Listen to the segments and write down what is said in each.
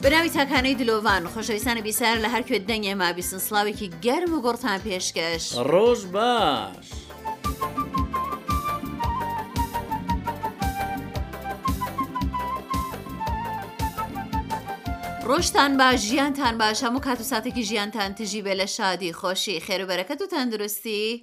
بەناوی تاکانەی دلۆڤان خۆشەویستانی بیسار لە هەر کوێ دەنگێ ما بیسن سڵاوێکی گەرم و گوڕتان پێشکەش ڕۆژ باش. ڕۆژتان باش ژیانتان باش هەموو کات و ساتێکی ژیانتان تژی بێ لە شادی خۆشی خێرو بەرەکەت و تەندروستی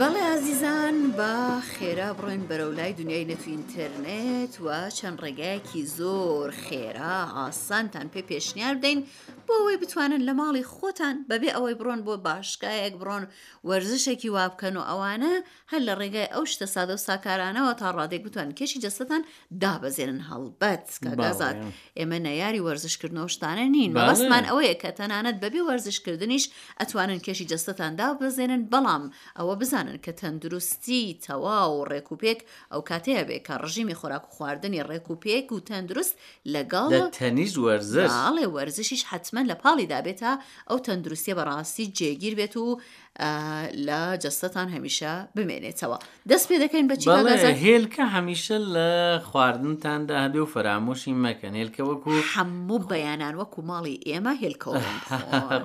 بەڵێ ئازیزان با خێرا بڕۆین بەرەو لای دنیای نەت و ئینتەرنێت و چەند ڕێگایەکی زۆر خێرا ئاسانتان پێ پێشنیار بدەین بۆ ئەوەی بتوانن لە ماڵی خۆتان بەبێ ئەوەی بڕۆن بۆ باشگایەک بڕۆن وەرزشێکی وابکەن و ئەوانە هەر لە ڕێگای ئەو شتە سادە و ساکارانەوە تا ڕادێک بتوان کێشی جەستەتان دابەزێنن هەڵبەت کەگازات ئێمە نەیاری وەرزشکردنەوە شتانە نین بەڵستمان ئەوەیە کە تەنانەت بەبێ وەرزشکردنیش ئەتوانن کێشی جەستەتان دابەزێنن بەڵام ئەوە بزانن کە تەندروستی تەواو و ڕێکوپێک ئەو کاتەیە بێ کە ڕژیمی خۆراک و خواردنی ڕێکوپێک و تەندروست لەگەڵ تەنیز وەرزڵێ وەرزشیش حتمما لە پاڵیدا بێتە ئەو تەندروستیە بەڕاستی جێگیر بێت و لە جەستەتان هەمیشە بمێنێتەوە دەست پێ دەکەین بە هێلکە هەمیشە لە خواردنتاندا هەبێ و فەرامۆشی مەکەن هێلکە وەکو هەموو بەیانان وەکو ماڵی ئێمە هێلکە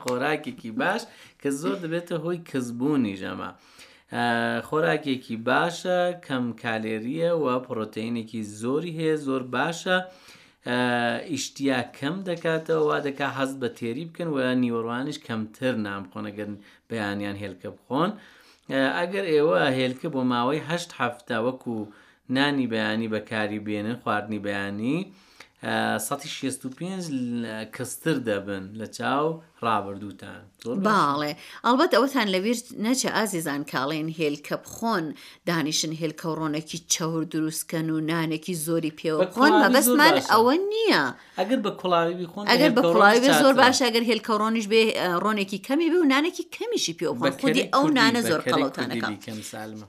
خۆراکێکی باش کە زۆر دەبێتە هۆی کەسبوونی ژەمە. خۆراکێکی باشە کەم کالێریە و پڕۆتینێکی زۆری هەیە زۆر باشە ئیشتیاک کەم دەکاتەوە وا دەکات حەز بە تێری بکەن و نیوەڕوانیش کەمتر نان بخۆن ئەگەر بەیانیان هێلکە بخۆن ئەگەر ئێوە هێلکە بۆ ماوەی هەشت هەفتە وەکو نانی بەیانی بەکاری بێنن خواردنی بەیانی 165 کەستر دەبن لە چاو ڕابردووتان باڵێ ئەڵبەت ئەوەتان لەویر نەچە ئازیزان کاڵێن هێلکە بخۆن دانیشن هێلکە و ڕۆنەکی چاور دروستکەن و نانێکی زۆری پێوە خۆن مەبەستمان ئەوە نییە ئەگەر بە کوڵاوی بخۆن ئەگەر بە کوڵاوی زۆر باش ئەگەر هێلکە ڕۆنیش بێ ڕۆنێکی کەمی بێ و نانێکی کەمیشی پێوە خۆدی ئەو نانە زۆر قەڵەوتانەکە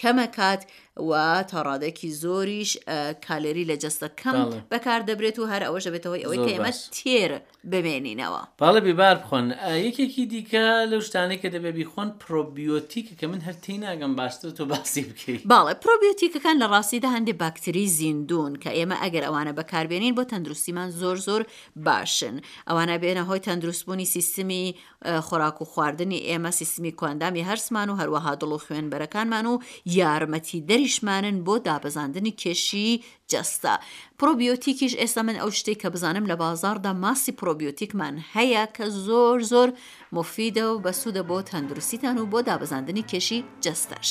کەمە کات و تاڕادەکی زۆریش کالێری لە جەستە کەم بەکار دەبرێت و هەر ئەوە دەبێتەوەی ئەوەی کە ئێمە تێر بمێنینەوە پاڵە بێبار بخۆن یەکێکی دیکە لەو شتانەی کە دەبێ بیخۆن پرۆبیۆتیکە کە من هەر تی ناگەم باشتر تۆ باسی بکەیت باڵێ پرۆبیۆتیکەکان لە ڕاستیدا هەندێ باکتری زیندون کە ئێمە ئەگەر ئەوانە بەکاربێنین بۆ تەندروستیمان زۆر زۆر باشن ئەوانە بێنە هۆی تەندروستبوونی سیستمی خۆراک و خواردنی ئێمە سیستمی کواندامی هەرسمان و هەروەها دڵ و خوێن بەرەکانمان و یارمەتیدەریشمانن بۆ دابەزاندنی کێشی جەستە پرۆبیۆتیکیش ئێستا من ئەو شتێک کە بزانم لە بازاردا ماسی پرۆبیۆتیکمان هەیە کە زۆر زۆر مفیدە و بەسوودە بۆ تەندروستیتان و بۆ دابەزاندنی کێشی جەستەش.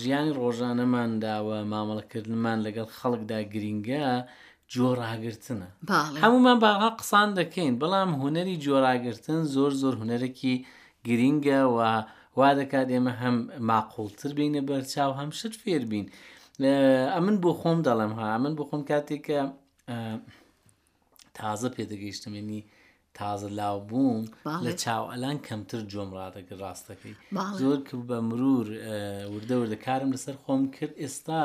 ژیانی ڕۆژانەماندا و مامەڵەکردنمان لەگەڵ خەڵکدا گرینگە جۆراگرتنە هەمومان باها قسان دەکەین بەڵام هوەری جۆراگرتن زۆر زۆر هوەرەکی گرینگە و وا دەکات ئێمە هەم ماقۆڵتر بینە بەرچاو هەم شت فێربین ئەمن بۆ خۆم دەڵێم ها ئەمن بۆ خۆم کاتێکە تازە پێدەگەیشتم ینی تازە لاو بووم لە چاوئلان کەمتر جۆم ڕادەگر ڕاستەکەی زۆر کرد بە مرور وردەور لە کارم لەسەر خۆم کرد ئێستا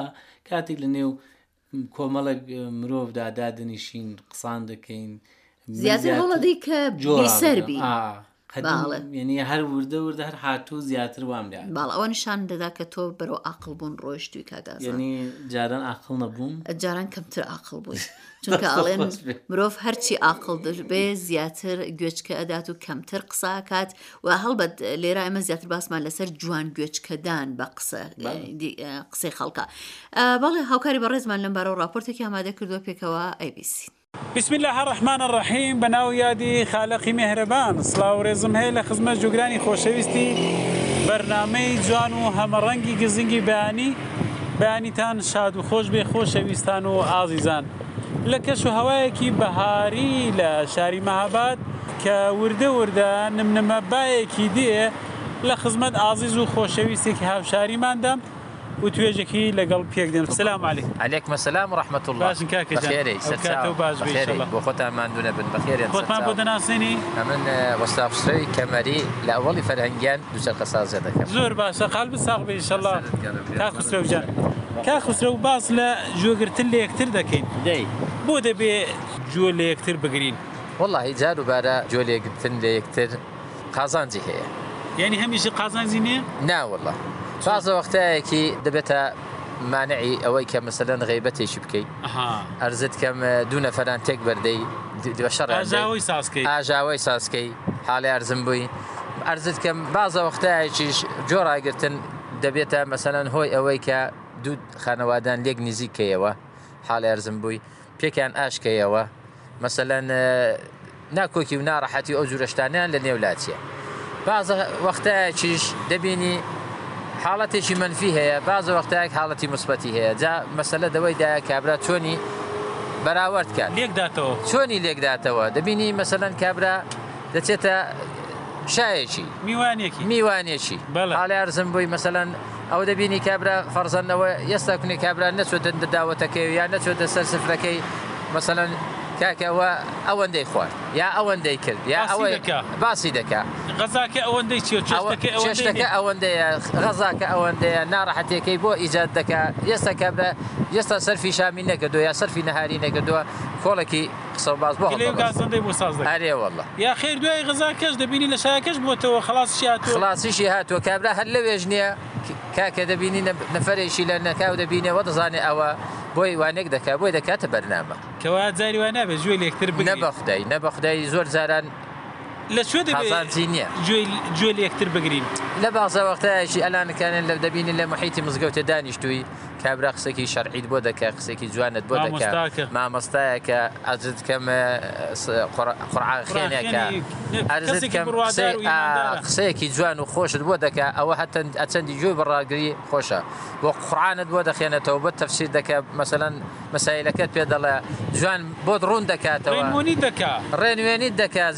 کاتێک لە نێو کۆمەڵک مرۆڤدا دادنیشین قسان دەکەین زیاتر هەڵەدەی کە جۆسەربی بەاڵێ یەنی هەر وردە وردە هەر هاتوو زیاتر وام لێ هات. باڵ ئەوە نیشان دەدا کە تۆ بەرەو ئاقڵ بوون ڕۆیشتووی کاک ئازاد یەنی جاران ئاقڵ نەبووم جاران کەمتر ئاقڵ بووی چونکە ئەڵێن خۆش بێ. مرۆڤ هەرچی ئاقڵ دەبێ زیاتر گوێچکە ئەدات و کەمتر قسە ئەکات و هەڵبەت لێرە ئێمە زیاتر باسمان لەسەر جوان گوێچکەدان بە قسە بەڵێ. دی- ئە، قسەی خەڵکە ئە، بەڵێ هاوکاری بەڕێزمان لەم بارەوە ڕاپۆرتێکی ئامادە کردووە پێکەوە ئەیبیسین بسم اللە الرحمن الرحیم بە ناو و یادی خالەقی مێهرەبان سڵاو و ڕێزم هەیە لە خزمەت جوگرانی خۆشەویستی بەرنامەی جوان و هەمەڕەنگی گزنگی بەیانی بەیانیتان شاد و خۆش بێ خۆشەویستان و ئازیزان لە کەش و هەوایەکی بەهاری لە شاری مەهاباد کە وردە وردە نمنمە بایەکی دێ لە خزمەت ئازیز و خۆشەویستێکی هاوشاریماندام و توێژێکی لەگەڵ پێک دێن سلام علیک علیکم السلام ورحمة الله باشن کاکە جان بەخێرێی ئەو سەرچاو کاتەو باش بێ بەخێرێی انشالله بۆ خۆتان ماندوو نەبن بەخێرێن خۆتمان بۆ سەرچاو دەناسێنی ئەمن وەستا خسرەوی کەمەری لە ئەوەڵی فەرهەنگیان دووچەرخە سازە دەکەم زۆر باشە قالبت ساغ بێ انشالله سەرت گەرم بێ. کاک خسرەو جان کاک خسرەو باس لە گوێگرتن لە یەکتر دەکەین دەی بۆ دەبێ گوێ لە یەکتر بگرین؟ وەڵاهی جاروبارە گوێ لێگرتن لە یەکتر قازانجی هەیە. یانی هەمیشە قازانجی نیە؟ نا واللە بازە وەختایەکی دەبێتە مانعی ئەوەی کە مەسەلەن غەیبەتێکی بکەی ئەها ئەرزت کەم دوو نەفەران تێک بەردەی دو شەڕ ئاژاوەی سازکەی ئاژاوەی سازکەی حاڵی ئەرزم بووی ئەرزت کەم بازە وەختایەکیش جۆ ڕاگرتن دەبێتە مەسەلەن هۆی ئەوەی کە دوو خانەوادان لێک نزیکەیەوە حاڵی ئەرزم بووی پێکیان ئاش کەیەوە مەسەلەن ناکۆکی و ناڕەحەتی ئەو جورە شتانیان لە نێو لاچیە بازە وەختایەکیش دەبینی حاڵەتێکی منفی هەیە بازە وەختایەک حاڵەتی مثبەتی هەیە جا مەسەلە دەوەی دایە کابرا چۆنی بەراورد کات لێکداتەوە چۆنی لێکداتەوە دەبینی مەسەلەن کابرا دەچێتە شایەکی میوانێکی میوانێکی حاڵارزم بووی مەسەلەن ئەوە دەبینی کابرا فەرزەن ئەوە یەستا کونی کابرا نەچۆ دەندە داوەتەکەی یا نەچۆ دە سەر سفرەکەی مەسەلەن کاکە ئەوە ئەوەندەی خوارد یا ئەوەندەی کرد یا ئەوە باسی دەکە غەزاکە ئەوەندەی چێشتەکە ئەوەندەیە غەزاکە ئەوەندەیە ناڕەحەتەکەی بۆ ئیجاد دەکە ئێستا کابرا ئێستا سەرفی شامی نەکردو یا سەرفی نەهاری نەکردووە کۆڵێکی قسەو باس بۆ هەڵدەبەست. کلێ و گازەندەی بۆ ساز دەکەن. ئەرێ وەڵا. یا خیر دوای غەزا کەش دەبینی لە شایەکەش بۆتەوە خەڵاسیشی هاتوە. خڵاسیشی هاتوە کابرا هەر لەوێش نیە کاکە دەبینی نەفەرێکی لە نەکاو دەبینێ وە دەزانێ ئەوە بۆی وانەک دەکا بۆی دەکاتە بەرنامە. کەوایە جاری وا نابێت گوێ لەیەکتر بگرین. نەبەخدای نەبەخدای زۆر جاران لە کوێ دەبێ قازانجی نیە. گوێ گوێ لەیەکتر بگرین. لە بازە وەختایەکی ئەلانکانێ دەبینی لە محیتی مزگەوتێ دانیشتووی. کابرا قسەکی شەرعیت بۆ دەکە قسێکی جوانت بۆ دەکە مامۆستایەکە ئەزت کەم قڕعاخێنێکە قسەیەکی جوان و خۆشت بۆ دەکە ئەوە هەتەند ئەچەندی جوێ بەڕاگری خۆشە بۆ قڕانت بۆ دەخێنێتەوە بە تەفسیر دەکە مەسەەن مەسایلەکەت پێ دەڵێ جوان بۆت ڕوون دەکاتەوە ڕێنوێنی دەکات ڕێنوێنی دەکات.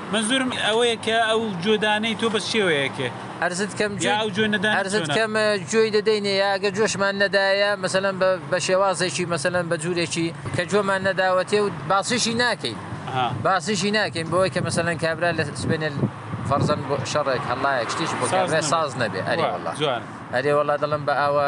منزورم ئەوەیە کە ئەو جۆ دانەی تۆ بە شێوەیەکێ؟ عەرزت کەم جۆی یا ئەو جۆ نەدانە چۆنە؟ عەرزت کەم جۆی دەدەینێ یا ئەگەر جۆشمان نەدایە مەسەلەن بە بە شێوازێکی مەسەلەن بە جورێکی کە جۆمان نەداوەتێ و باسیشی ناکەین ها. باسیشی ناکەین بۆی کە مەسەلەن کابرا لە سبەینێ فەرزەن بۆ شەڕێک هەڵایەک شتێکی بۆ ساز کابرا نەبێ. ساز نەبێ ئەرێ وەڵا. واه جوانە. ئەرێ وەڵا دەڵێم بە ئاوا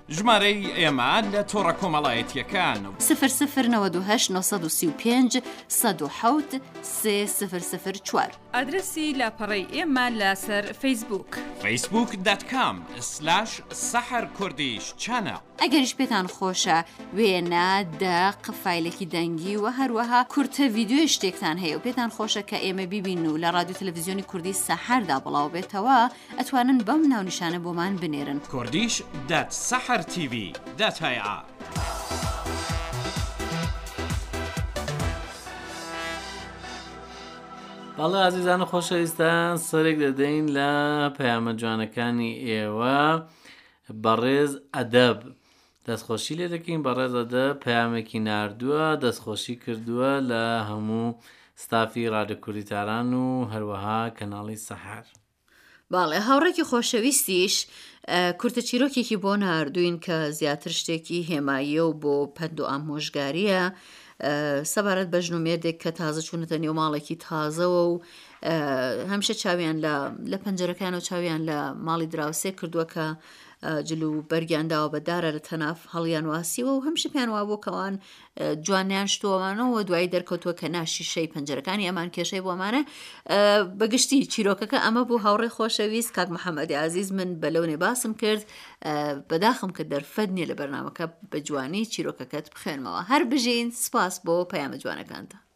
ژمارەی ئێمە لە تۆڕە کۆمەڵایەتیەکان و. سفر سفر نەوەد و هەشت نۆ سەد و سی و پێنج سەد و حەوت سێ سفر سفر چوار. ئادرەسی لاپەڕەی ئێمە لەسەر فەیسبووک. فەیسبووک دات کام سلاش سەحەر کوردیش چەناڵ. ئەگەریش پێتان خۆشە وێنە، دەق، فایلێکی دەنگی و هەروەها کورتە ڤیدیۆی شتێکتان هەیە و پێتان خۆشە کە ئێمە بیبین و لە ڕادیو تەلەفزیۆنی کوردی سەحەردا بڵاوبێتەوە، ئەتوانن بەم ناونیشانە بۆمان بنێرن. کوردیش دەت سەحەر تیڤی دەت هەیە. بەڵێ ئازیزانە خۆشەویستان سەرێک دەدەین لە پەیامە جوانەکانی ئێوە بەڕێز ئەدەب دەستخۆشی لێ دەکەین بەڕێز ئەدە پەیامێکی نردووە دەستخۆشی کردووە لە هەموو ستافی ڕادەکوریتاران و هەروەها کەناڵی سەحر بەڵێ هاوڕێکی خۆشەویستیش کورتە چیرۆکێکی بۆ ناردوین کە زیاتر شتێکی هێماییە و بۆ پەند و ئامۆژگاریە سەبارەت بە ژن و مێردێک کە تازە چوونەتە نێو ماڵێکی تازەوە و هەمشە چاویان لە پەنجەرەکان و چاویان لە ماڵی دراوسێ کردووە کە جل و بەرگیانداوە بە دارە لە تەناف هەڵیان واسیوە و هەمشە پێیان وابوو کەوان جوانیان شتوەوانەوە دوایی دەرکەوتووە کە ناشیشەی پەنجەرەکانی ئەمان کێشەی بۆمانە بەگشتی چیرۆکەکە ئەمە بوو هاوڕێ خۆشەویست کاک محەممەدی عزیز من بە لەونێ باسم کرد بەداخم کە دەرفەت نییە لە بەرنمەکە بە جوانی چیرۆکەکەت بخێنمەوە هەر بژین سپاس بۆ پەیامە جوانەکانتە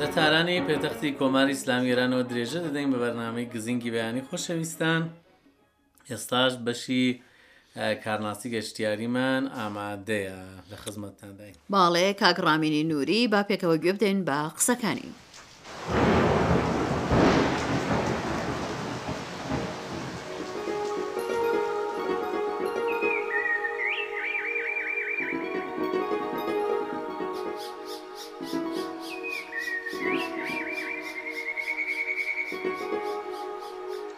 لە تارانی پێتەختی کۆماری ئسلامی ئێرانەوە درێژە دەدەین بە بەرنامەی گزینگی بەیانی خۆشەویستان ئێستاش بەشی کارناسی گەشتیاریمان ئامادەیە لە خزمەتتانداین باڵێ کاگڕامینی نووری با پێکەوە گوێ بدەین بە قسەکانی.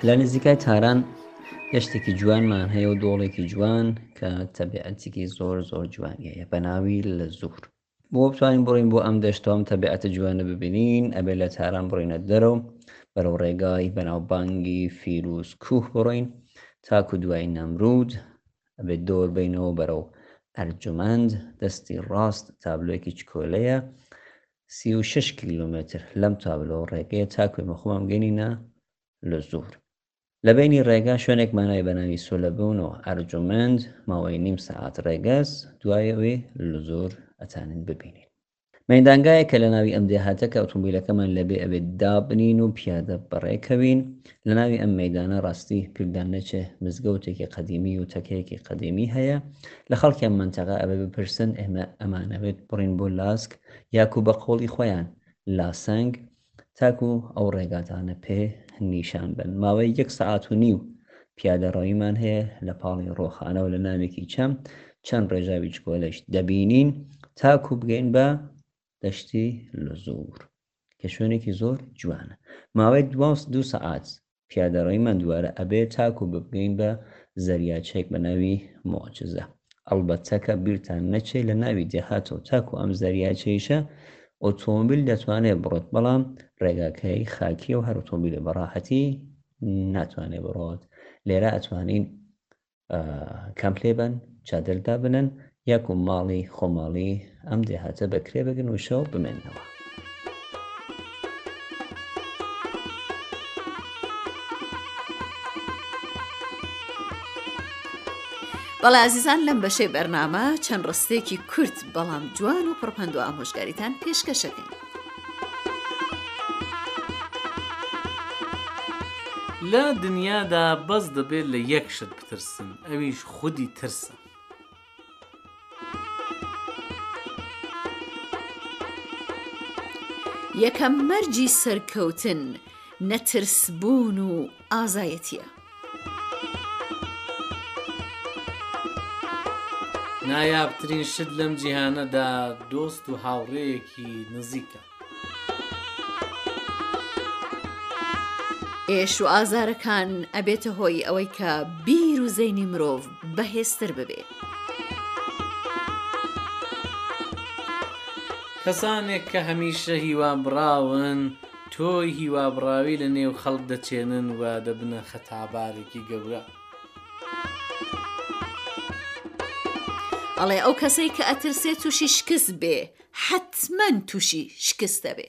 لە نزیکای تاران دەشتێکی جوانمان هەیە و دۆڵێکی جوان کە تەبیعەتێکی زۆر زۆر جوانی هەیە بە ناوی لە زوور بۆ بتوانین بڕۆین بۆ ئەم دەشتەو ئەم تەبیعەتە جوانە ببینین ئەبێ لە تاران بڕۆینە دەرەو بەرەو ڕێگای بەناوبانگی فیروز کوه بڕۆین تاکو دوای نەمرود ئەبێ دۆر بینەوە بەرەو ئەرجومەند دەستی ڕاست تابلۆیەکی چکۆلەیە سی و شەش کیلومتر لەم تابلۆ ڕێگەیە تاکوێمە خۆمان بگەینینە لە زۆر لە بەینی ڕێگا شوێنێک مانای بە ناوی سولەبوون و ئەرجومەند ماوەی نیم سەعات ڕێگەس دوای ئەوێ لزور ئەتانن ببینین مەیدانگایە کە لە ناوی ئەم دێهاتە کە ئۆتۆمبیلەکەمان لەبێ ئەبێت دابنین و پیادە بەڕێکەوین لە ناوی ئەم مەدانە ڕاستی پیردان نەچێ مزگەوتێکی قەدیمی و تەکەیەکی قەدیمی هەیە لە خەڵکیان منتەقە ئەبێ بپرسن ئێمە ئەمانەوێت بڕین بۆ لاسک یاکو بە قۆڵی خۆیان لاسەنگ و تاکو ئەو ڕێگاتانە پێ نیشان بن ماوەی یەک سەعات و نیو پیادە ڕەویمان هەیە لە پاڵی ڕۆخانەوە لە ناوێکی چەم چەند ڕێژاوی چکۆلەش دەبینین تاکو بگەین بە دەشتی لە زۆر کە شوێنێکی زۆر جوانە ماوەی دو سەعات پیادەڕەوی من دوارە ئەبێ تاکو ببگەین بە زەریاچەیەک بە ناوی موعجزە ئەڵبەتەکە بیرتان نەچێ لە ناوی دێهاتەوە تاکو ئەم زەریاچەیشە ئۆتۆمبیل دەتوانێت بڕۆت بەڵام ڕێگاکەی خاکیە و هەر ئۆتۆمبیلە بەڕاحەتی ناتوانێت بڕۆت لێرە ئەتوانین کامپ لێبەن، چادر دابنن، یاکو ماڵی خۆماڵی ئەم دێهاتە بەکرێ بگن و شەو بمێنەوە. بەڵێ ئازیزان لەم بەشەی بەرنامە چەند ڕستێکی کورت بەڵام جوان و پڕپەند و ئامۆژگاریتان پێشکەشەکەین. لە دنیادا بەس دەبێت لە یەک شت بترسن ئەویش خودی ترسە. یەکەم مەرجی سەرکەوتن نەترسبوون و ئازایەتیە. نایابترین شت لەم جیهانەدا دۆست و هاوڕێیەکی نزیکە. ئێش و ئازارەکان ئەبێتە هۆی ئەوەی کە بیر و زەینی مرۆڤ بەهێزتر ببێ. کەسانێک کە هەمیشە هیوابڕاون، تۆی هیوابڕاوی لە نێو خەڵک دەچێنن و دەبنە خەتابارێکی گەورە. ئەڵێ ئەو کەسەی کە ئەترسێ تووشی شکست بێ حەتمەن تووشی شکست دەبێ.